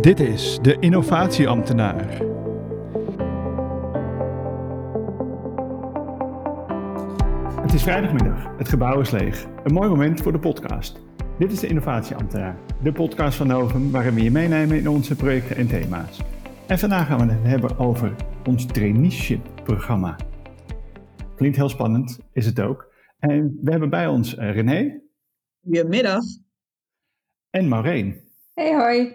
Dit is de Innovatieambtenaar. Het is vrijdagmiddag, het gebouw is leeg. Een mooi moment voor de podcast. Dit is de Innovatieambtenaar, de podcast van Novum waarin we je meenemen in onze projecten en thema's. En vandaag gaan we het hebben over ons traineeship-programma. Klinkt heel spannend, is het ook. En we hebben bij ons eh, René. Goedemiddag. En Maureen. Hey hoi.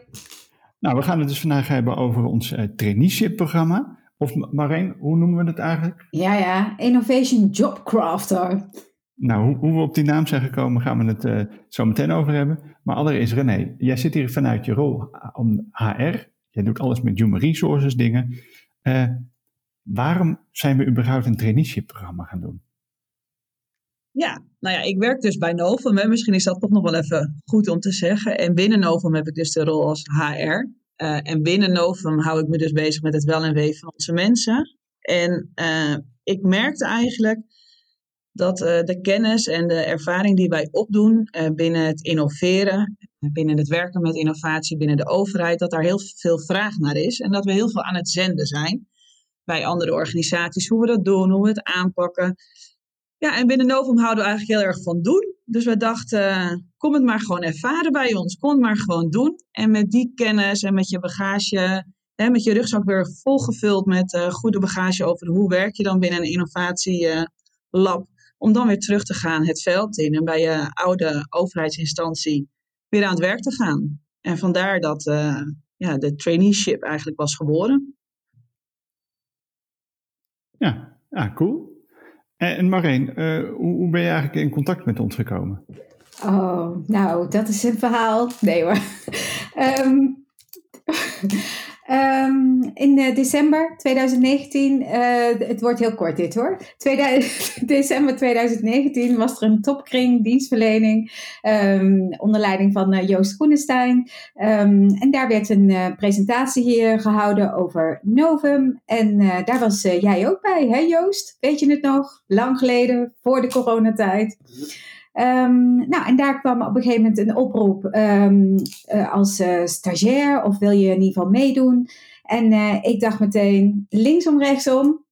Nou, we gaan het dus vandaag hebben over ons uh, traineeship-programma. Of Marijn, hoe noemen we het eigenlijk? Ja, ja, Innovation Job Crafter. Nou, hoe, hoe we op die naam zijn gekomen, gaan we het uh, zo meteen over hebben. Maar allereerst, René, jij zit hier vanuit je rol om HR. Jij doet alles met human resources dingen. Uh, waarom zijn we überhaupt een traineeship-programma gaan doen? Ja, nou ja, ik werk dus bij Novum. Misschien is dat toch nog wel even goed om te zeggen. En binnen Novum heb ik dus de rol als HR. Uh, en binnen Novum hou ik me dus bezig met het wel en wee van onze mensen. En uh, ik merkte eigenlijk dat uh, de kennis en de ervaring die wij opdoen binnen het innoveren, binnen het werken met innovatie, binnen de overheid, dat daar heel veel vraag naar is. En dat we heel veel aan het zenden zijn bij andere organisaties, hoe we dat doen, hoe we het aanpakken. Ja, en binnen Novum houden we eigenlijk heel erg van doen. Dus we dachten, kom het maar gewoon ervaren bij ons. Kom het maar gewoon doen. En met die kennis en met je bagage, hè, met je rugzak weer volgevuld met uh, goede bagage over hoe werk je dan binnen een innovatielab. Uh, om dan weer terug te gaan het veld in en bij je oude overheidsinstantie weer aan het werk te gaan. En vandaar dat ja, de traineeship eigenlijk was geboren. Ja, ja cool. En Marijn, uh, hoe, hoe, ben je eigenlijk in contact met ons gekomen? Oh, nou, dat is een verhaal. Nee hoor. um, um, in uh, december 2019, uh, het wordt heel kort dit hoor. 2000, december 2019 was er een topkring dienstverlening um, onder leiding van Joost Groenestein. en daar werd een presentatie hier gehouden over Novum. En daar was jij ook bij, hè Joost? Weet je het nog? Lang geleden, voor de coronatijd. Um, nou, en daar kwam op een gegeven moment een oproep um, uh, als uh, stagiair of wil je in ieder geval meedoen. En uh, ik dacht meteen linksom, rechtsom,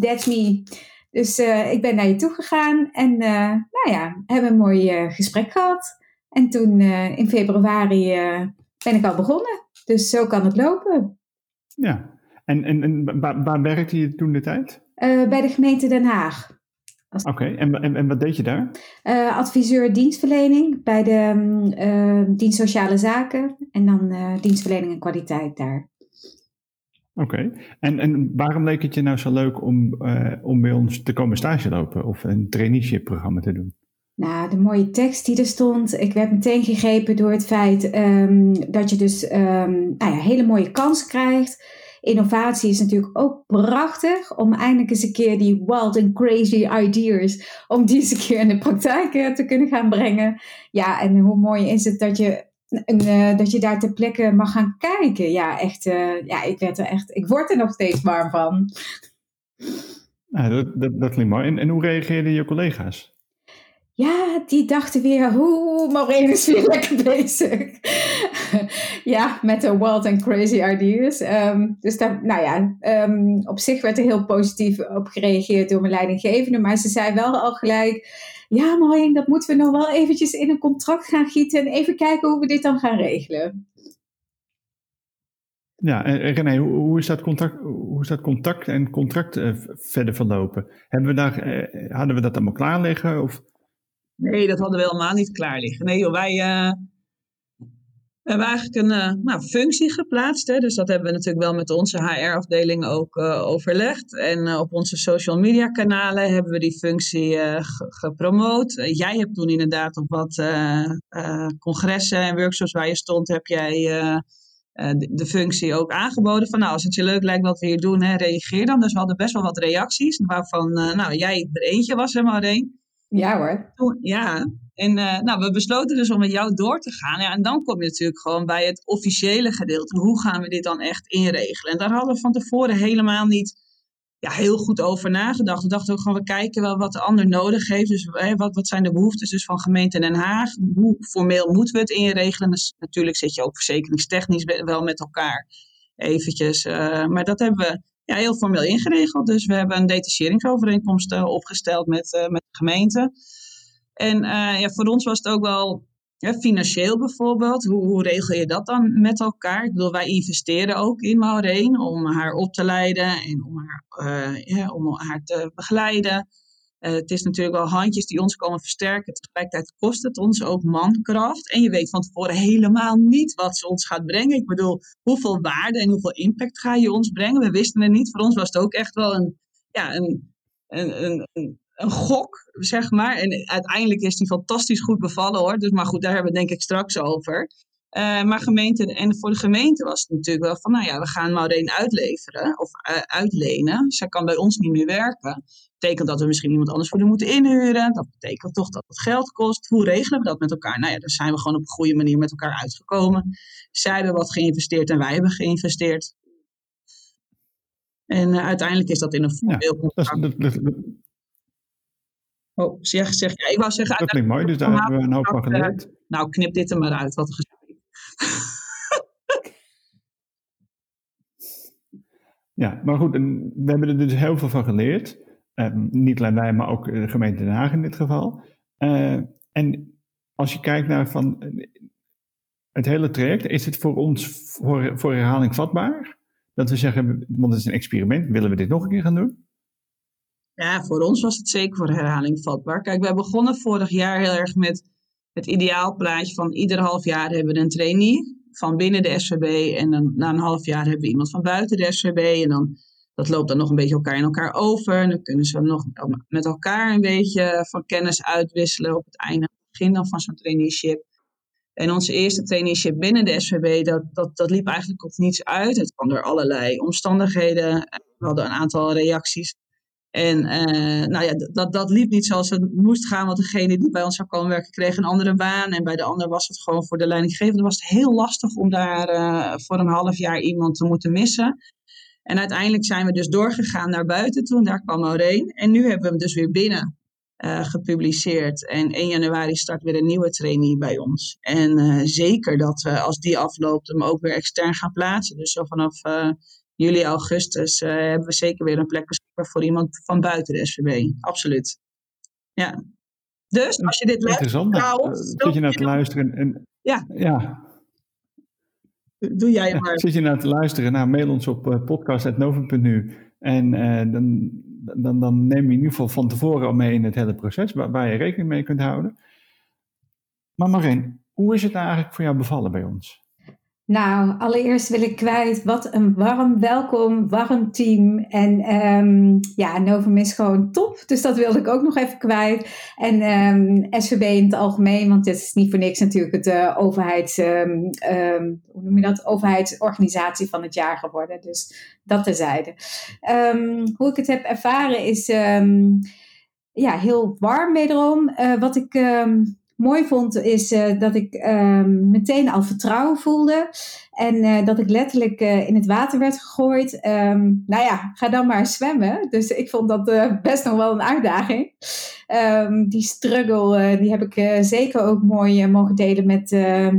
that's me. Dus ik ben naar je toe gegaan en nou ja, hebben een mooi gesprek gehad. En toen in februari ben ik al begonnen. Dus zo kan het lopen. Ja, en, en, en waar, waar werkte je toen de tijd? bij de gemeente Den Haag. Oké, okay. en, en, en, wat deed je daar? Uh, adviseur dienstverlening bij de uh, dienst sociale zaken en dan uh, dienstverlening en kwaliteit daar. Oké, okay. en, en waarom leek het je nou zo leuk om, om bij ons te komen stage lopen of een traineeship programma te doen? Nou, de mooie tekst die er stond. Ik werd meteen gegrepen door het feit um, dat je dus um, nou ja, hele mooie kansen krijgt innovatie is natuurlijk ook prachtig om eindelijk eens een keer die wild and crazy ideas, om die eens een keer in de praktijk eh, te kunnen gaan brengen. Ja, en hoe mooi is het dat je, uh, dat je daar ter plekke mag gaan kijken. Ja, echt, uh, ja, ik werd er echt, ik word er nog steeds warm van. Dat, dat klinkt mooi. En, en hoe reageerden je collega's? Ja, die dachten weer, hoe Maureen is weer lekker bezig. ja, met de wild and crazy ideas. Um, dus daar, nou ja, um, op zich werd er heel positief op gereageerd door mijn leidinggevende. Maar ze zei wel al gelijk, ja Maureen, dat moeten we nog wel eventjes in een contract gaan gieten. En even kijken hoe we dit dan gaan regelen. Ja, en René, hoe, is dat contact, hoe is dat contact en contract uh, verder verlopen? Hebben we daar, uh, hadden we dat allemaal klaar liggen? Of... Nee, dat hadden we helemaal niet klaar liggen. Nee, joh, wij uh, hebben eigenlijk een uh, nou, functie geplaatst. Hè? Dus dat hebben we natuurlijk wel met onze HR-afdeling ook uh, overlegd. En op onze social media kanalen hebben we die functie gepromoot. jij hebt toen inderdaad op wat congressen en workshops waar je stond, heb jij de, functie ook aangeboden. Van nou, als het je leuk lijkt wat we hier doen, hè, reageer dan. Dus we hadden best wel wat reacties. Waarvan nou, jij er eentje was, maar één. Ja hoor. Ja, en uh, nou, we besloten dus om met jou door te gaan. Ja, en dan kom je natuurlijk gewoon bij het officiële gedeelte. Hoe gaan we dit dan echt inregelen? En daar hadden we van tevoren helemaal niet ja, heel goed over nagedacht. We dachten ook gewoon, we kijken wel wat de ander nodig heeft. Dus wat, wat zijn de behoeftes dus van gemeente Den Haag? Hoe formeel moeten we het inregelen? Dus natuurlijk zit je ook verzekeringstechnisch wel met elkaar eventjes. Uh, maar dat hebben we ja, heel formeel ingeregeld. Dus we hebben een detacheringsovereenkomst uh, opgesteld met, uh, met de gemeente. En ja, voor ons was het ook wel financieel bijvoorbeeld, hoe, regel je dat dan met elkaar? Ik bedoel, wij investeren ook in Maureen om haar op te leiden en om haar, om haar te begeleiden. Uh, het is natuurlijk wel handjes die ons komen versterken. Tegelijkertijd kost het ons ook mankracht. En je weet van tevoren helemaal niet wat ze ons gaat brengen. Ik bedoel, hoeveel waarde en hoeveel impact ga je ons brengen? We wisten het niet. Voor ons was het ook echt wel een, ja, een, een, een een gok, zeg maar. En uiteindelijk is die fantastisch goed bevallen hoor. Dus, maar goed, daar hebben we het denk ik straks over. Uh, maar gemeente, en voor de gemeente was het natuurlijk wel van, nou ja, we gaan Maureen uitleveren of uh, uitlenen. Zij kan bij ons niet meer werken. Dat betekent dat we misschien iemand anders voor haar moeten inhuren. Dat betekent toch dat het geld kost. Hoe regelen we dat met elkaar? Nou ja, daar zijn we gewoon op een goede manier met elkaar uitgekomen. Zij hebben wat geïnvesteerd en wij hebben geïnvesteerd. En uh, uiteindelijk is dat in een voordeel. Ja, Oh, zeg, zeg. Ja, ik wou zeggen... Dat klinkt mooi, dus daar hebben we een hoop van geleerd. Nou, knip dit er maar uit, wat een gesprek. Ja, maar goed, we hebben er dus heel veel van geleerd. Uh, niet alleen wij, maar ook de gemeente Den Haag in dit geval. Uh, en als je kijkt naar van het hele traject, is het voor ons voor, voor herhaling vatbaar? Dat we zeggen, want het is een experiment, willen we dit nog een keer gaan doen? Ja, voor ons was het zeker voor herhaling vatbaar. Kijk, wij begonnen vorig jaar heel erg met het ideaalplaatje van ieder half jaar hebben we een trainee van binnen de SVB. En dan na een half jaar hebben we iemand van buiten de SVB. En dan, dat loopt dan nog een beetje elkaar in elkaar over. En dan kunnen ze nog met elkaar een beetje van kennis uitwisselen op het einde, begin dan van zo'n traineeship. En onze eerste traineeship binnen de SVB, dat, dat, dat liep eigenlijk op niets uit. Het kwam door allerlei omstandigheden. We hadden een aantal reacties en uh, nou ja, dat, dat liep niet zoals het moest gaan, want degene die bij ons zou komen werken kreeg een andere baan. En bij de ander was het gewoon voor de leidinggevende was het heel lastig om daar uh, voor een half jaar iemand te moeten missen. En uiteindelijk zijn we dus doorgegaan naar buiten toen, daar kwam Maureen. En nu hebben we hem dus weer binnen uh, gepubliceerd. En 1 januari start weer een nieuwe trainee bij ons. En zeker dat we als die afloopt hem ook weer extern gaan plaatsen. Dus zo vanaf juli, augustus uh, hebben we zeker weer een plek beschikbaar voor iemand van buiten de SVB. Absoluut. Ja. Dus als je dit luistert, nou, zit je naar te luisteren en, ja. ja. Doe jij ja, maar. Zit je naar te luisteren? Nou, mail ons op uh, podcast.novum.nu en uh, dan, dan, dan neem je in ieder geval van tevoren al mee in het hele proces, waar, waar je rekening mee kunt houden. Maar Marijn, hoe is het nou eigenlijk voor jou bevallen bij ons? Nou, allereerst wil ik kwijt wat een warm welkom, warm team. En um, ja, Novum is gewoon top. Dus dat wilde ik ook nog even kwijt. En um, SVB in het algemeen, want het is niet voor niks natuurlijk het uh, overheids, um, hoe noem je dat? overheidsorganisatie van het jaar geworden. Dus dat terzijde. hoe ik het heb ervaren is ja, heel warm wederom. Uh, wat ik mooi vond, is uh, dat ik uh, meteen al vertrouwen voelde. En uh, dat ik letterlijk uh, in het water werd gegooid. Um, nou ja, ga dan maar zwemmen. Dus ik vond dat best nog wel een uitdaging. Um, die struggle, die heb ik zeker ook mooi mogen delen met,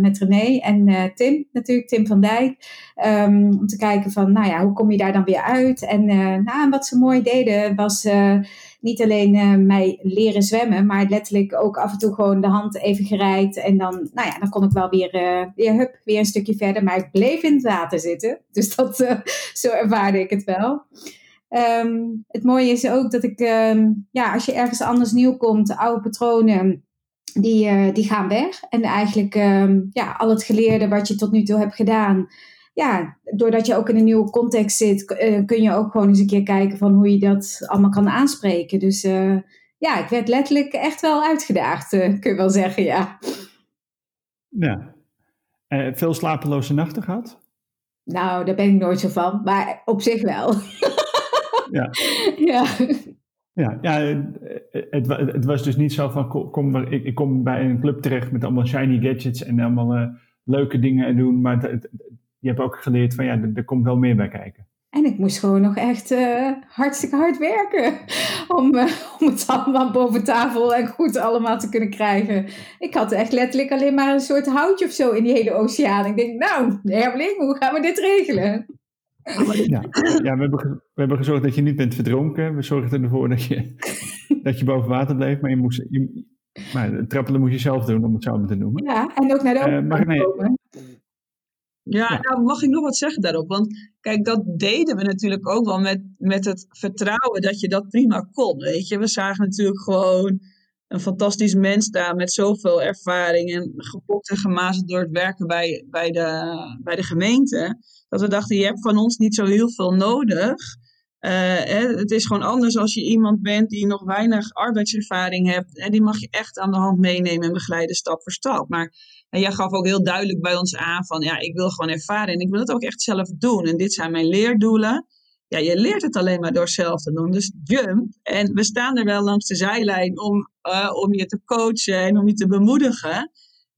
met René en Tim. Natuurlijk, Tim van Dijk. Um, om te kijken van, nou ja, hoe kom je daar dan weer uit? En nou, wat ze mooi deden was niet alleen mij leren zwemmen, maar letterlijk ook af en toe gewoon de hand even gereikt. En dan, nou ja, dan kon ik wel weer, weer, hup, weer een stukje verder. Maar ik bleef in het water zitten. Dus dat, zo ervaarde ik het wel. Um, het mooie is ook dat ik, um, ja, als je ergens anders nieuw komt, oude patronen, die, die gaan weg. En eigenlijk, um, ja, al het geleerde wat je tot nu toe hebt gedaan, ja, doordat je ook in een nieuwe context zit, uh, kun je ook gewoon eens een keer kijken van hoe je dat allemaal kan aanspreken. Dus uh, ja, ik werd letterlijk echt wel uitgedaagd, kun je wel zeggen, ja. Ja. veel slapeloze nachten gehad? Nou, daar ben ik nooit zo van, maar op zich wel. ja. ja. Ja, ja het, het, was dus niet zo van, kom, ik, ik kom bij een club terecht met allemaal shiny gadgets en allemaal leuke dingen doen, maar het, je hebt ook geleerd van ja, er, komt wel meer bij kijken. En ik moest gewoon nog echt uh, hartstikke hard werken om, uh, om het allemaal boven tafel en goed allemaal te kunnen krijgen. Ik had echt letterlijk alleen maar een soort houtje of zo in die hele oceaan. Ik denk, nou, Hermeling, hoe gaan we dit regelen? Ja, ja we, hebben, we hebben gezorgd dat je niet bent verdronken. We zorgden ervoor dat je, dat je boven water bleef, maar je moest, je, maar trappelen moet je zelf doen, om het zo maar te noemen. Ja, en ook naar de uh, nee, ja, nou mag ik nog wat zeggen daarop. Want kijk, dat deden we natuurlijk ook wel met, met het vertrouwen dat je dat prima kon. Weet je, we zagen natuurlijk gewoon een fantastisch mens daar met zoveel ervaring en gepokt en gemazeld door het werken bij, bij, de, bij de gemeente. Dat we dachten, je hebt van ons niet zo heel veel nodig. Uh, het is gewoon anders als je iemand bent die nog weinig arbeidservaring hebt. En die mag je echt aan de hand meenemen en begeleiden stap voor stap. Maar en jij gaf ook heel duidelijk bij ons aan van ja, ik wil gewoon ervaren en ik wil het ook echt zelf doen. En dit zijn mijn leerdoelen. Ja, je leert het alleen maar door zelf te doen. Dus jump. En we staan er wel langs de zijlijn om, uh, om je te coachen en om je te bemoedigen.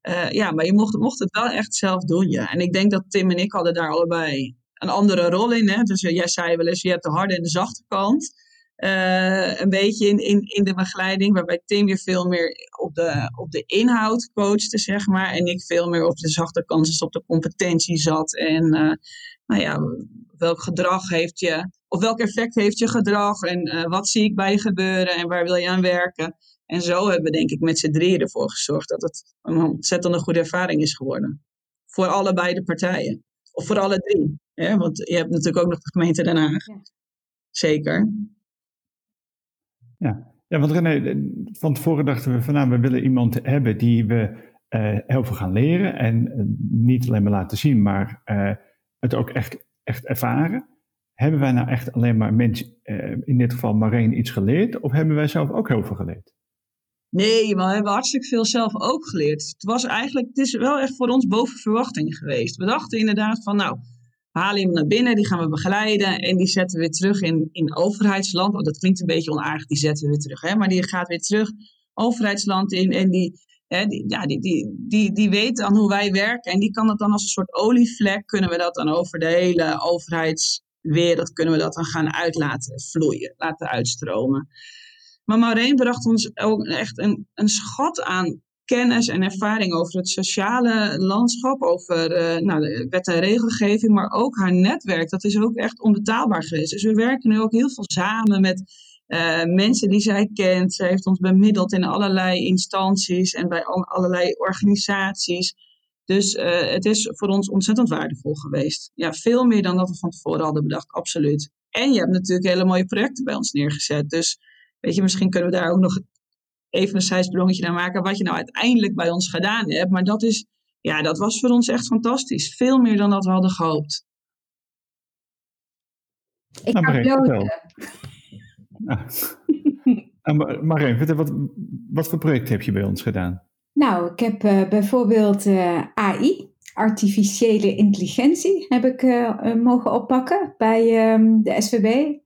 Uh, ja, maar je mocht, mocht het wel echt zelf doen. Ja. En ik denk dat Tim en ik hadden daar allebei een andere rol in. Hè? Dus uh, jij zei wel eens, je hebt de harde en de zachte kant. Een beetje in, in, in de begeleiding, waarbij Tim weer veel meer op de, op de inhoud coachte, zeg maar. En ik veel meer op de zachte kant, dus op de competentie zat. En nou ja, welk gedrag heeft je, of welk effect heeft je gedrag en uh, wat zie ik bij je gebeuren en waar wil je aan werken. En zo hebben we denk ik met z'n drieën ervoor gezorgd dat het een ontzettend goede ervaring is geworden. Voor allebei de partijen. Of voor alle drie. Hè? Want je hebt natuurlijk ook nog de gemeente Den Haag. Ja. Zeker. Ja. ja, want René, van tevoren dachten we van nou, we willen iemand hebben die we uh, heel veel gaan leren. En uh, niet alleen maar laten zien, maar uh, het ook echt, echt ervaren. Hebben wij nou echt alleen maar mensen, in dit geval Marijn, iets geleerd? Of hebben wij zelf ook heel veel geleerd? Nee, maar we hebben hartstikke veel zelf ook geleerd. Het was eigenlijk, het is wel echt voor ons boven verwachting geweest. We dachten inderdaad van nou, halen hem naar binnen, die gaan we begeleiden en die zetten we weer terug in, in overheidsland. Oh, dat klinkt een beetje onaardig, die zetten we weer terug. Hè? Maar die gaat weer terug overheidsland in en die, die, ja, die, die, die, weet dan hoe wij werken en die kan dat dan als een soort olievlek, kunnen we dat dan over de hele overheidswereld, kunnen we dat dan gaan uitlaten vloeien, laten uitstromen. Maar Maureen bracht ons ook echt een, een schat aan kennis en ervaring over het sociale landschap, over uh, nou, de wet en regelgeving, maar ook haar netwerk. Dat is ook echt onbetaalbaar geweest. Dus we werken nu ook heel veel samen met uh, mensen die zij kent. Zij heeft ons bemiddeld in allerlei instanties en bij allerlei organisaties. Dus uh, het is voor ons ontzettend waardevol geweest. Ja, veel meer dan dat we van tevoren hadden bedacht, absoluut. En je hebt natuurlijk hele mooie projecten bij ons neergezet. Dus weet je, misschien kunnen we daar ook nog even een zijsprongetje naar maken wat je nou uiteindelijk bij ons gedaan hebt. Maar dat is, ja, dat was voor ons echt fantastisch. Veel meer dan dat we hadden gehoopt. Ik nou, ga bloten. Vertel, wat, wat voor project heb je bij ons gedaan? Nou, ik heb uh, bijvoorbeeld uh, AI artificiële intelligentie heb ik uh, mogen oppakken bij um, de SVB.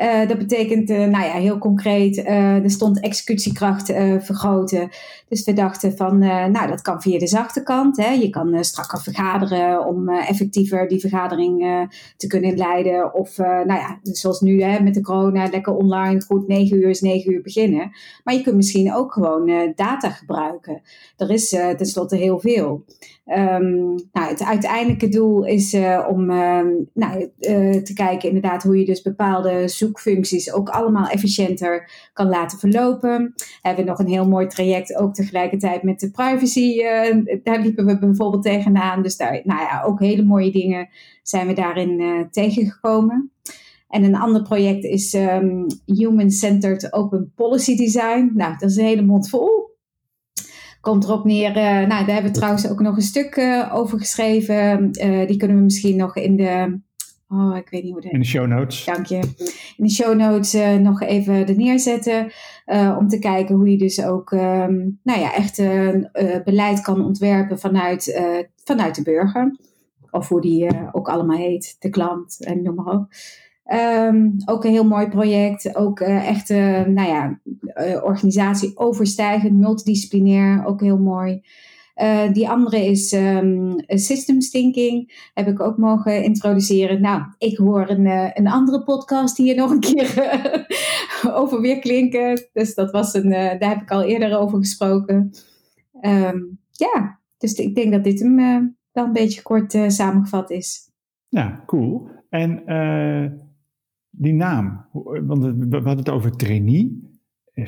Uh, dat betekent, uh, nou ja, heel concreet, er stond executiekracht vergroten. Dus we dachten van, nou, dat kan via de zachte kant. Hè. Je kan strakker vergaderen om effectiever die vergadering te kunnen leiden. Of, nou ja, zoals nu hè, met de corona, lekker online, goed, 9 uur is 9 uur beginnen. Maar je kunt misschien ook gewoon data gebruiken. Er is tenslotte heel veel. Um, nou, het uiteindelijke doel is om uh, nou, te kijken inderdaad hoe je dus bepaalde zoekfuncties ook allemaal efficiënter kan laten verlopen. We hebben nog een heel mooi traject ook tegelijkertijd met de privacy. daar liepen we bijvoorbeeld tegenaan. Dus daar, nou ja, ook hele mooie dingen zijn we daarin tegengekomen. En een ander project is um, Human-Centered Open Policy Design. Nou, dat is een hele mond vol komt erop neer. Uh, nou, daar hebben we trouwens ook nog een stuk over geschreven. Die kunnen we misschien nog in de. Oh, ik weet niet hoe dat. In de show notes. Dank je. In de show notes nog even er neerzetten. om te kijken hoe je dus ook. Um, nou ja, echt beleid kan ontwerpen vanuit, vanuit de burger. Of hoe die ook allemaal heet, de klant en noem maar op. Um, ook een heel mooi project. Ook uh, echt, uh, nou ja, uh, organisatie overstijgend, multidisciplinair. Ook heel mooi. Uh, die andere is um, Systems Thinking. Heb ik ook mogen introduceren. Nou, ik hoor een, uh, een andere podcast hier nog een keer over weer klinken. Dus dat was een, daar heb ik al eerder over gesproken. Um, ja, dus ik denk dat dit hem wel een beetje kort samengevat is. Ja, cool. En die naam, want we hadden het over trainee,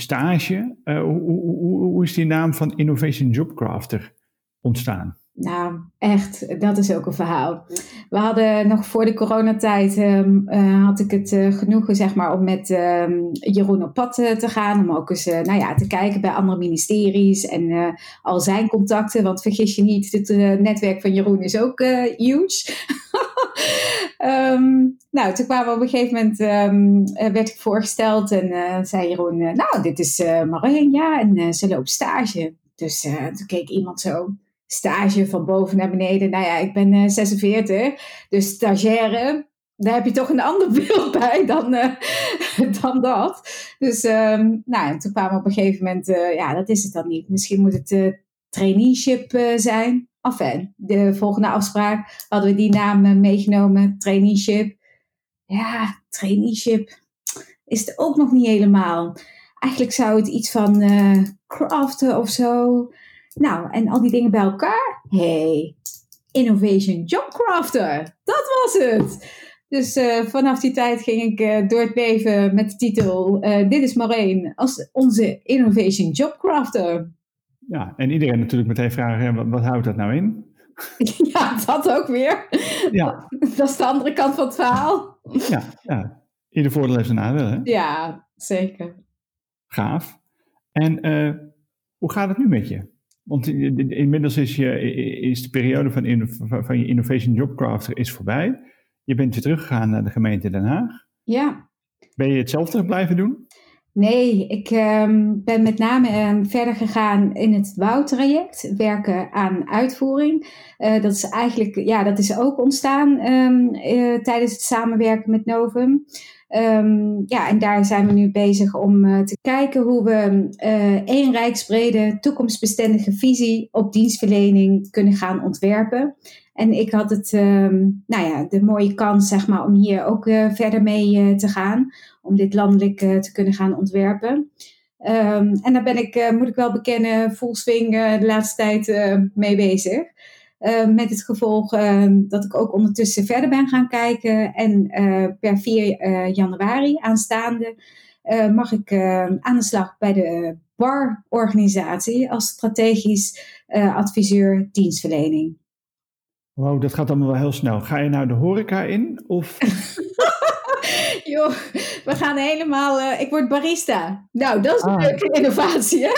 stage. hoe, hoe, hoe is die naam van Innovation Jobcrafter ontstaan? Nou, echt, dat is ook een verhaal. We hadden nog voor de coronatijd, um, had ik het uh, genoegen zeg maar, om met um, Jeroen op pad te gaan. Om ook eens nou ja, te kijken bij andere ministeries en al zijn contacten. Want vergis je niet, het netwerk van Jeroen is ook huge. um, nou, toen kwamen we op een gegeven moment, werd ik voorgesteld en zei Jeroen, nou, dit is Marijn, ja, en ze loopt stage. Dus toen keek iemand zo, stage van boven naar beneden. Nou ja, ik ben uh, 46, dus stagiaire, daar heb je toch een ander beeld bij dan, uh, dan dat. Dus um, nou, toen kwamen we op een gegeven moment, uh, ja, dat is het dan niet. Misschien moet het uh, traineeship zijn. Enfin, de volgende afspraak hadden we die naam meegenomen, traineeship. Ja, traineeship is het ook nog niet helemaal. Eigenlijk zou het iets van craften of zo. Nou, en al die dingen bij elkaar. Hey, Innovation Jobcrafter. Dat was het. Dus uh, vanaf die tijd ging ik uh, door het leven met de titel uh, Dit is Marijn als onze Innovation Jobcrafter. Ja, en iedereen natuurlijk meteen vragen, wat, wat houdt dat nou in? ja, dat ook weer. Ja. Dat is de andere kant van het verhaal. Ja, ja. ieder voordeel heeft een nadeel, hè? Ja, zeker. Gaaf. En hoe gaat het nu met je? Want inmiddels is, je, is de periode van, van je Innovation Jobcrafter is voorbij. Je bent weer teruggegaan naar de gemeente Den Haag. Ja. Ben je hetzelfde blijven doen? Nee, ik um, ben met name um, verder gegaan in het bouwtraject, werken aan uitvoering. Uh, dat is eigenlijk, ja, dat is ook ontstaan um, uh, tijdens het samenwerken met Novum. Um, ja, en daar zijn we nu bezig om uh, te kijken hoe we één rijksbrede toekomstbestendige visie op dienstverlening kunnen gaan ontwerpen. En ik had het, um, nou ja, de mooie kans zeg maar, om hier ook uh, verder mee te gaan, om dit landelijk te kunnen gaan ontwerpen. Um, en daar ben ik, moet ik wel bekennen, full swing de laatste tijd mee bezig. Uh, met het gevolg dat ik ook ondertussen verder ben gaan kijken. En per 4 januari aanstaande mag ik aan de slag bij de BAR-organisatie als strategisch adviseur dienstverlening. Wow, dat gaat allemaal wel heel snel. Ga je nou de horeca in? Of... Joh, we gaan helemaal. ik word barista. Nou, dat is een ah. leuke innovatie, hè?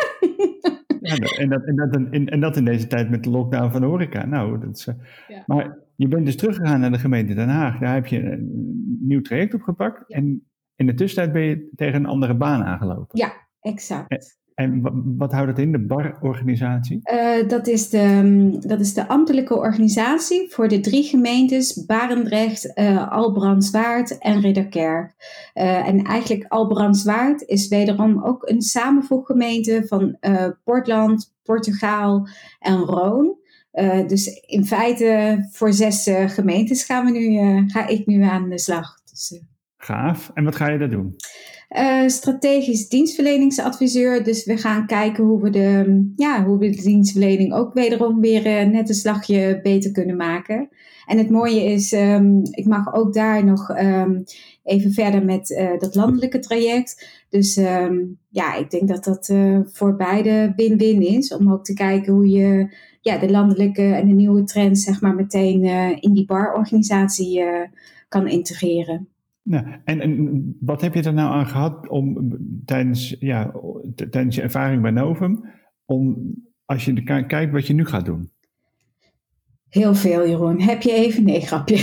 Ja, en, dat, en, dat, en, en, dat in deze tijd met de lockdown van de horeca. Nou, dat is, ja. Maar je bent dus teruggegaan naar de gemeente Den Haag. Daar heb je een nieuw traject opgepakt. En in de tussentijd ben je tegen een andere baan aangelopen. Ja, exact. En wat houdt het in, de BAR-organisatie? Uh, dat, is de, dat is de ambtelijke organisatie voor de drie gemeentes Barendrecht, uh, Albrandswaard en Ridderkerk. Uh, en eigenlijk Albrandswaard is wederom ook een samenvoeggemeente van Portland, Portugaal en Roon. dus in feite voor zes gemeentes gaan we nu, ga ik nu aan de slag. Dus, Gaaf. En wat ga je daar doen? Uh, strategisch dienstverleningsadviseur. Dus we gaan kijken hoe we de, ja, hoe we de dienstverlening ook wederom weer uh, net een slagje beter kunnen maken. En het mooie is, um, ik mag ook daar nog um, even verder met uh, dat landelijke traject. Dus um, ja, ik denk dat dat voor beide win-win is. Om ook te kijken hoe je ja, de landelijke en de nieuwe trends zeg maar meteen in die barorganisatie kan integreren. Nou, en, en wat heb je er nou aan gehad om tijdens, ja, tijdens je ervaring bij Novum, om als je kijkt wat je nu gaat doen? Heel veel, Jeroen. Heb je even? Nee, grapje.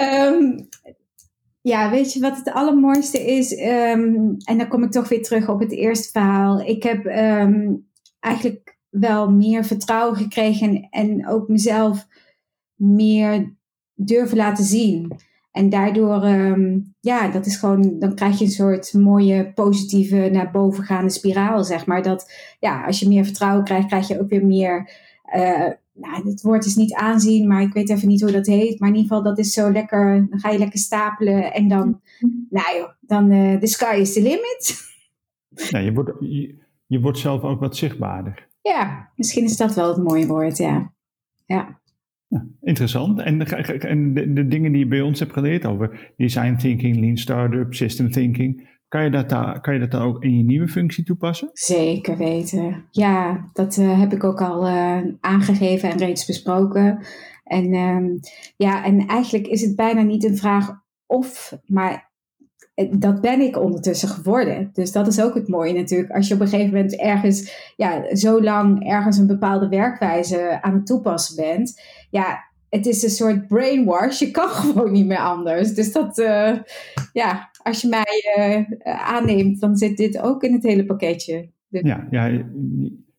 um, ja, weet je wat het allermooiste is? Um, en dan kom ik toch weer terug op het eerste verhaal. Ik heb um, eigenlijk wel meer vertrouwen gekregen en, en ook mezelf meer durven laten zien. En daardoor, ehm, ja, dat is gewoon, dan krijg je een soort mooie positieve naar boven gaande spiraal, zeg maar. Dat, ja, als je meer vertrouwen krijgt, krijg je ook weer meer, uh, nou, het woord is niet aanzien, maar ik weet even niet hoe dat heet. Maar in ieder geval, dat is zo lekker, dan ga je lekker stapelen en dan, nou joh, dan, uh, the sky is the limit. Ja, je wordt, je, je wordt zelf ook wat zichtbaarder. Ja, misschien is dat wel het mooie woord, ja. Ja. Interessant. En, en de, dingen die je bij ons hebt geleerd over design thinking, lean startup, system thinking, kan je dat, daar, kan je dat dan ook in je nieuwe functie toepassen? Zeker weten. Ja, dat uh, heb ik ook al uh, aangegeven en reeds besproken. En, um, ja, en eigenlijk is het bijna niet een vraag of, maar dat ben ik ondertussen geworden. Dus dat is ook het mooie natuurlijk. Als je op een gegeven moment ergens, ja, zo lang ergens een bepaalde werkwijze aan het toepassen bent. Ja, het is een soort brainwash. Je kan gewoon niet meer anders. Dus dat, uh, ja, als je mij uh, aanneemt, dan zit dit ook in het hele pakketje. Dus... Ja, ja,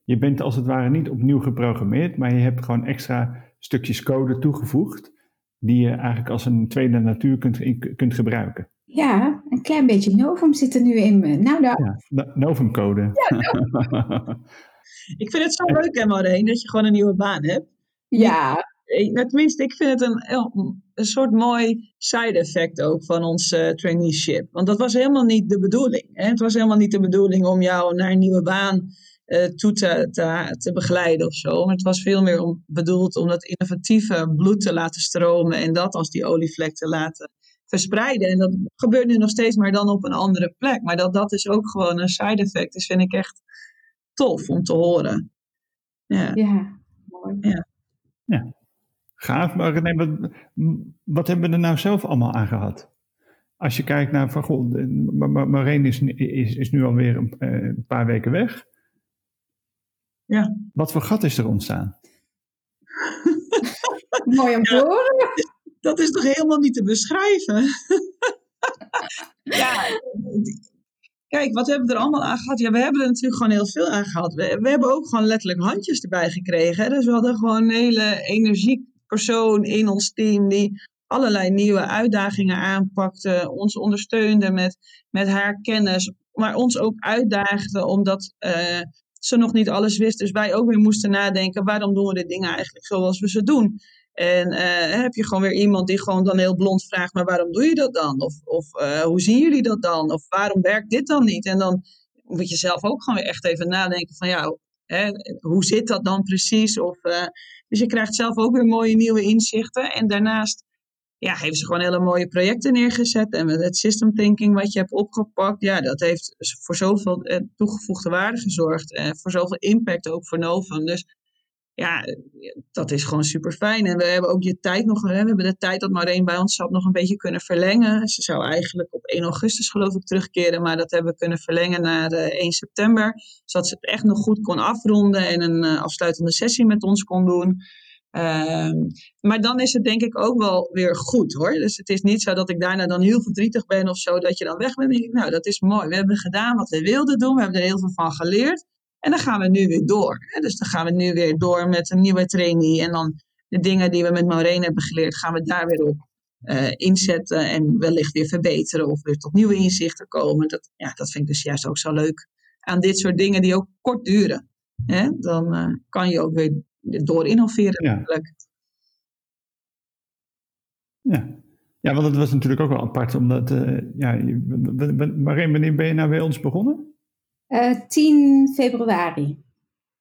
je bent als het ware niet opnieuw geprogrammeerd, maar je hebt gewoon extra stukjes code toegevoegd. Die je eigenlijk als een tweede natuur kunt, kunt gebruiken. Ja, een klein beetje Novum zit er nu in me. Nou, daar... ja, Novum-code. Ja, Novum. ik vind het zo leuk, hè, Maureen, dat je gewoon een nieuwe baan hebt. Ja. Nou, tenminste, ik vind het een, een soort mooi side-effect ook van ons uh, traineeship. Want dat was helemaal niet de bedoeling. Hè? Het was helemaal niet de bedoeling om jou naar een nieuwe baan uh, toe te, te, te, begeleiden of zo. Maar het was veel meer om, bedoeld om dat innovatieve bloed te laten stromen en dat als die olievlek te laten verspreiden. En dat gebeurt nu nog steeds, maar dan op een andere plek. Maar dat dat is ook gewoon een side effect is, vind ik echt tof om te horen. Ja, ja mooi. Ja. ja. Gaaf, maar René, wat, wat hebben we er nou zelf allemaal aan gehad? Als je kijkt naar van goh, Marijn is, is, is nu alweer een, eh, een paar weken weg. Ja. Wat voor gat is er ontstaan? Mooi om te horen dat is toch helemaal niet te beschrijven? ja, kijk, wat hebben we er allemaal aan gehad? Ja, we hebben er natuurlijk gewoon heel veel aan gehad. We, we hebben ook gewoon letterlijk handjes erbij gekregen. Dus we hadden gewoon een hele energiek persoon in ons team die allerlei nieuwe uitdagingen aanpakte, ons ondersteunde met, met haar kennis, maar ons ook uitdaagde omdat uh, ze nog niet alles wist. Dus wij ook weer moesten nadenken, waarom doen we de dingen eigenlijk zoals we ze doen? En uh, heb je gewoon weer iemand die gewoon dan heel blond vraagt, maar waarom doe je dat dan? Of, of uh, hoe zien jullie dat dan? Of waarom werkt dit dan niet? En dan moet je zelf ook gewoon weer echt even nadenken van ja, hè, hoe zit dat dan precies? Of, uh, dus je krijgt zelf ook weer mooie nieuwe inzichten. En daarnaast ja, heeft ze gewoon hele mooie projecten neergezet. En met het system thinking wat je hebt opgepakt, ja, dat heeft voor zoveel toegevoegde waarde gezorgd. En voor zoveel impact ook voor Novum. Dus ja, dat is gewoon super fijn. En we hebben ook je tijd nog, we hebben de tijd dat Maureen bij ons zat nog een beetje kunnen verlengen. Ze zou eigenlijk op 1 augustus geloof ik terugkeren, maar dat hebben we kunnen verlengen naar 1 eh, september. Zodat ze het echt nog goed kon afronden en een uh, afsluitende sessie met ons kon doen. Ehm, maar dan is het denk ik ook wel weer goed hoor. Dus het is niet zo dat ik daarna dan heel verdrietig ben of zo, dat je dan weg bent. nou, dat is mooi. We hebben gedaan wat we wilden doen. We hebben er heel veel van geleerd. En dan gaan we nu weer door. Dus dan gaan we nu weer door met een nieuwe trainee. En dan de dingen die we met Maureen hebben geleerd, gaan we daar weer op uh, inzetten. En wellicht weer verbeteren of weer tot nieuwe inzichten komen. Dat, ja, dat vind ik dus juist ook zo leuk aan dit soort dingen die ook kort duren. Hè? Dan uh, kan je ook weer door innoveren. Ja. ja. Ja, want het was natuurlijk ook wel apart, omdat, uh, ja, Marijn, wanneer ben je nou bij ons begonnen? Uh, eh, 10 februari.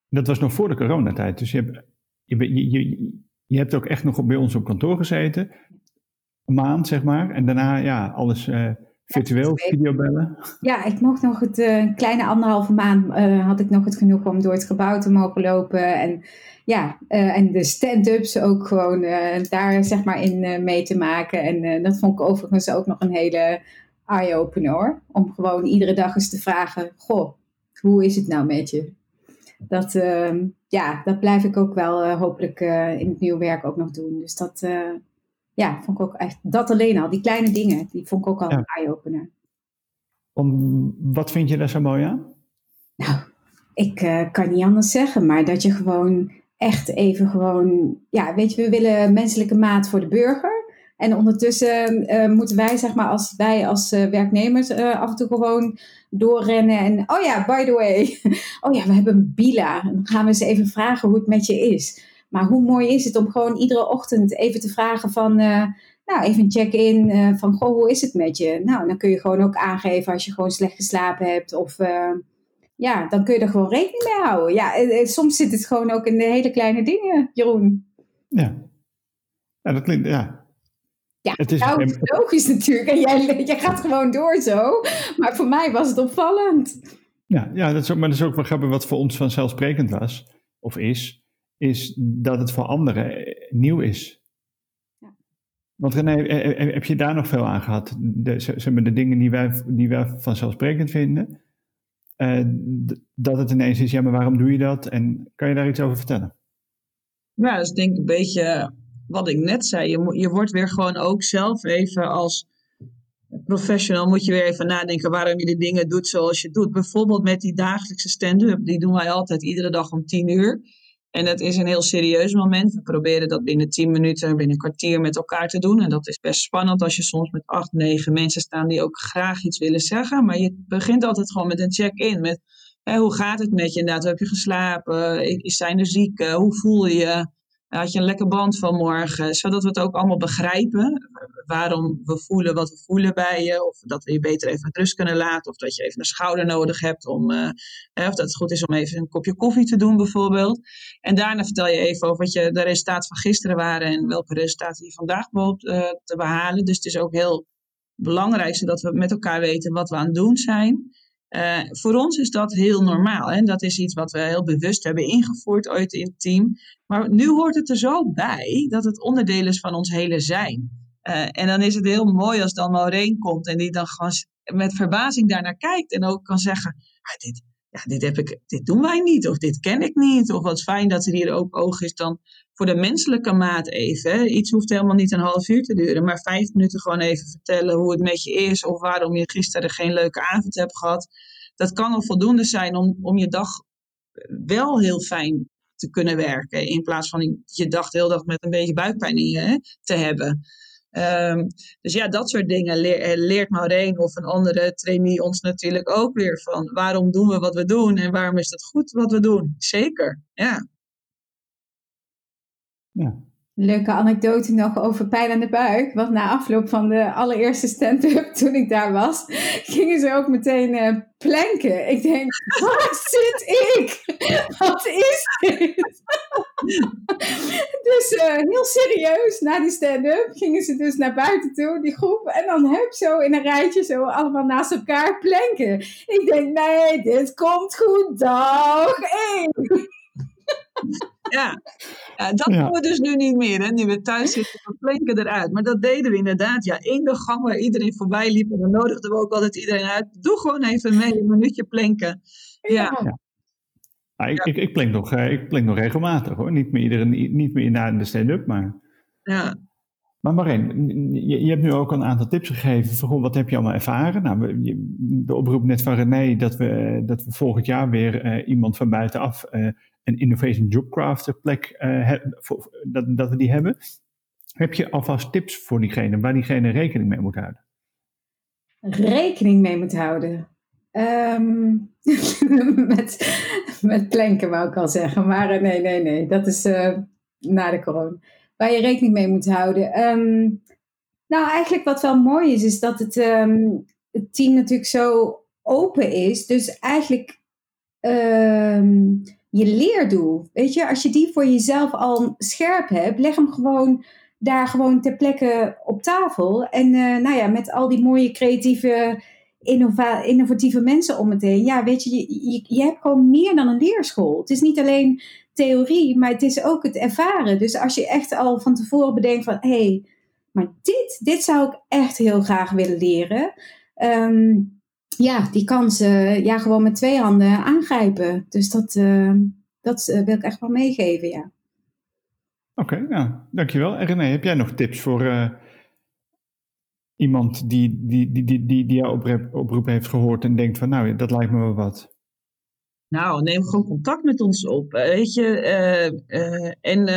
Dat was nog voor de coronatijd. Dus je hebt, je, je, je hebt ook echt nog bij ons op kantoor gezeten. Een maand, zeg maar. En daarna, ja, alles uh, virtueel, ja, videobellen. Ja, ik mocht nog het uh, kleine anderhalve maand, had ik nog het genoeg om door het gebouw te mogen lopen. En ja, en de stand-ups ook gewoon daar zeg maar in mee te maken. En dat vond ik overigens ook nog een hele eye-opener. Om gewoon iedere dag eens te vragen, goh, hoe is het nou met je? Dat, uh, ja, dat blijf ik ook wel uh, hopelijk uh, in het nieuwe werk ook nog doen. Dus dat, eh, ja, vond ik ook echt, dat alleen al, die kleine dingen, die vond ik ook al ja. een eye-opener. Wat vind je daar zo mooi aan? Nou, ik kan niet anders zeggen, maar dat je gewoon echt even gewoon, ja, weet je, we willen menselijke maat voor de burger. En ondertussen eh, moeten wij, zeg maar, als wij als uh, werknemers uh, af en toe gewoon doorrennen. En oh ja, by the way, oh ja, we hebben een bila. Dan gaan we eens even vragen hoe het met je is. Maar hoe mooi is het om gewoon iedere ochtend even te vragen van, nou, even check-in van, goh, hoe is het met je? Nou, dan kun je gewoon ook aangeven als je gewoon slecht geslapen hebt of ja, dan kun je er gewoon rekening mee houden. Ja, soms zit het gewoon ook in de hele kleine dingen, Jeroen. Ja, ja dat klinkt, ja, ja, het is nou, logisch natuurlijk. En jij, jij gaat gewoon door zo. Maar voor mij was het opvallend. Ja, ja dat is ook, maar dat is ook wel grappig wat voor ons vanzelfsprekend was, of is, is dat het voor anderen eh, nieuw is. Ja. Want René, eh, eh, heb je daar nog veel aan gehad? De, zeg maar, de dingen die wij, die wij vanzelfsprekend vinden, dat het ineens is, ja, maar waarom doe je dat? En kan je daar iets over vertellen? Ja, dat is denk ik een beetje wat ik net zei, je, je wordt weer gewoon ook zelf even als professional moet je weer even nadenken waarom je de dingen doet zoals je doet. Bijvoorbeeld met die dagelijkse stand-up, die doen wij altijd iedere dag om tien uur. En dat is een heel serieus moment. We proberen dat binnen tien minuten, binnen een kwartier met elkaar te doen. En dat is best spannend als je soms met acht, negen mensen staan die ook graag iets willen zeggen. Maar je begint altijd gewoon met een check-in. Met hoe gaat het met je inderdaad? Heb je geslapen? Zijn er zieken? Hoe voel je je? Had je een lekker band vanmorgen, zodat we het ook allemaal begrijpen. Waarom we voelen wat we voelen bij je. Of dat we je beter even met rust kunnen laten. Of dat je even een schouder nodig hebt. Om, uh, of dat het goed is om even een kopje koffie te doen bijvoorbeeld. En daarna vertel je even over wat je, de resultaten van gisteren waren. En welke resultaten je vandaag bijvoorbeeld uh, te behalen. Dus het is ook heel belangrijk zodat we met elkaar weten wat we aan het doen zijn. Uh, voor ons is dat heel normaal. En dat is iets wat we heel bewust hebben ingevoerd ooit in het team. Maar nu hoort het er zo bij dat het onderdeel is van ons hele zijn. Uh, en dan is het heel mooi als dan Maureen komt en die dan gewoon met verbazing daarnaar kijkt. En ook kan zeggen, ah, dit, ja, dit, heb ik, dit doen wij niet. Of dit ken ik niet. Of wat fijn dat er hier ook oog is dan voor de menselijke maat even. Iets hoeft helemaal niet een half uur te duren. Maar vijf minuten gewoon even vertellen hoe het met je is. Of waarom je gisteren geen leuke avond hebt gehad. Dat kan al voldoende zijn om, om je dag wel heel fijn te kunnen werken. In plaats van je dag de hele dag met een beetje buikpijn in je te hebben. Um, dus ja, dat soort dingen leer, leert Maureen of een andere trainee ons natuurlijk ook weer van. Waarom doen we wat we doen en waarom is het goed wat we doen? Zeker, ja. Ja. Leuke anekdote nog over pijn aan de buik. Want na afloop van de allereerste stand-up, toen ik daar was, gingen ze ook meteen uh, planken. Ik denk, waar zit ik? Wat is dit? dus uh, heel serieus, na die stand-up gingen ze dus naar buiten toe, die groep. En dan heb zo in een rijtje zo allemaal naast elkaar planken. Ik denk, nee, dit komt goed. Dag één. Ja, ja dat doen we dus nu niet meer. Hè. Nu we thuis zitten, we plinken eruit. Maar dat deden we inderdaad. Ja, in de gang waar iedereen voorbij liep. En dan nodigden we ook altijd iedereen uit. Doe gewoon even mee, een minuutje plinken. Ja. ja. ik, ik, ik, plink nog, eh, ik plink nog regelmatig hoor. Niet meer, iedereen, niet meer na de stand-up, maar... Ja. Maar Marijn, je, je, hebt nu ook een aantal tips gegeven. Voor, wat heb je allemaal ervaren? Nou, de oproep net van René dat we, dat we volgend jaar weer uh, iemand van buitenaf uh, een Innovation Jobcrafter plek voor, dat, dat we die hebben. Heb je alvast tips voor diegene waar diegene rekening mee moet houden? Rekening mee moet houden. Um, met, met planken wou ik al zeggen, maar uh, nee, nee, nee, dat is uh, na de corona. Waar je rekening mee moet houden. Um, nou, eigenlijk wat wel mooi is, is dat het, um, het team natuurlijk zo open is. Dus eigenlijk je leerdoel. Weet je, als je die voor jezelf al scherp hebt, leg hem gewoon daar gewoon ter plekke op tafel. En uh, nou ja, met al die mooie creatieve, innovatieve mensen om het heen. Ja, weet je, je, je hebt gewoon meer dan een leerschool. Het is niet alleen theorie, maar het is ook het ervaren. Dus als je echt al van tevoren bedenkt van, hé, hey, maar dit, dit zou ik echt heel graag willen leren. Um, ja, die kansen ja, gewoon met twee handen aangrijpen. Dus dat, uh, dat uh, wil ik echt wel meegeven, ja. Oké, okay, nou, dankjewel. En René, heb jij nog tips voor uh, iemand die, die, die, die, die, die jouw oproep, oproep heeft gehoord en denkt van, nou, dat lijkt me wel wat? Nou, neem gewoon contact met ons op, weet je. en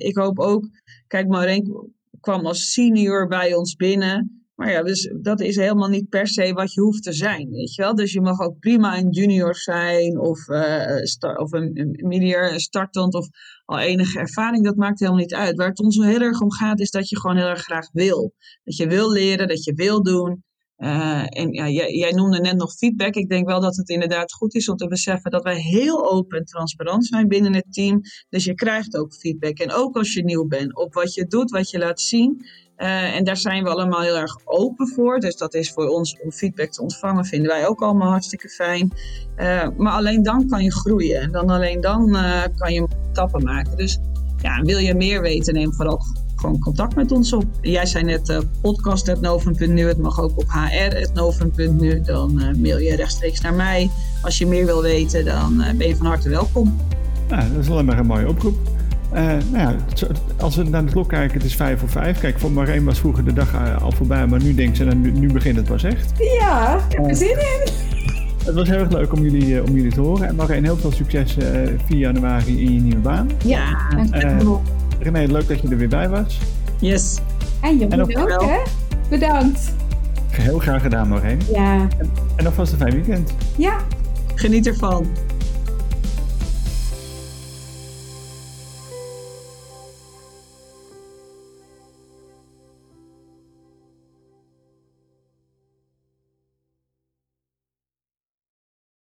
ik hoop ook, kijk, Maureen kwam als senior bij ons binnen. Maar ja, dus dat is helemaal niet per se wat je hoeft te zijn, weet je wel. Dus je mag ook prima een junior zijn of, uh, of een, een medier startend of al enige ervaring. Dat maakt helemaal niet uit. Waar het ons heel erg om gaat is dat je gewoon heel erg graag wil. Dat je wil leren, dat je wil doen. Uh, en ja, jij, jij, noemde net nog feedback. Ik denk wel dat het inderdaad goed is om te beseffen dat wij heel open en transparant zijn binnen het team. Dus je krijgt ook feedback. En ook als je nieuw bent, op wat je doet, wat je laat zien. Uh, en daar zijn we allemaal heel erg open voor. Dus dat is voor ons om feedback te ontvangen, vinden wij ook allemaal hartstikke fijn. Uh, maar alleen dan kan je groeien. En dan alleen dan kan je stappen maken. Dus ja, wil je meer weten, neem vooral gewoon contact met ons op. Jij zei net podcast.novum.nu, het mag ook op hr.novum.nu. Dan mail je rechtstreeks naar mij. Als je meer wil weten, dan ben je van harte welkom. Nou, dat is alleen maar een mooie oproep. Nou ja, als we naar de klok kijken, het is vijf voor vijf. Kijk, voor Marijn was vroeger de dag al voorbij, maar nu denkt ze, nou, nu, nu begint het pas echt. Ja, ik heb er zin in. Het was heel erg leuk om jullie, om jullie te horen. En Marijn, heel veel succes 4 januari in je nieuwe baan. Ja, dankjewel. René, leuk dat je er weer bij was. Yes. En jullie ook, hè? Bedankt. Heel graag gedaan, Maureen. Ja. En, en alvast een fijn weekend. Ja. Geniet ervan.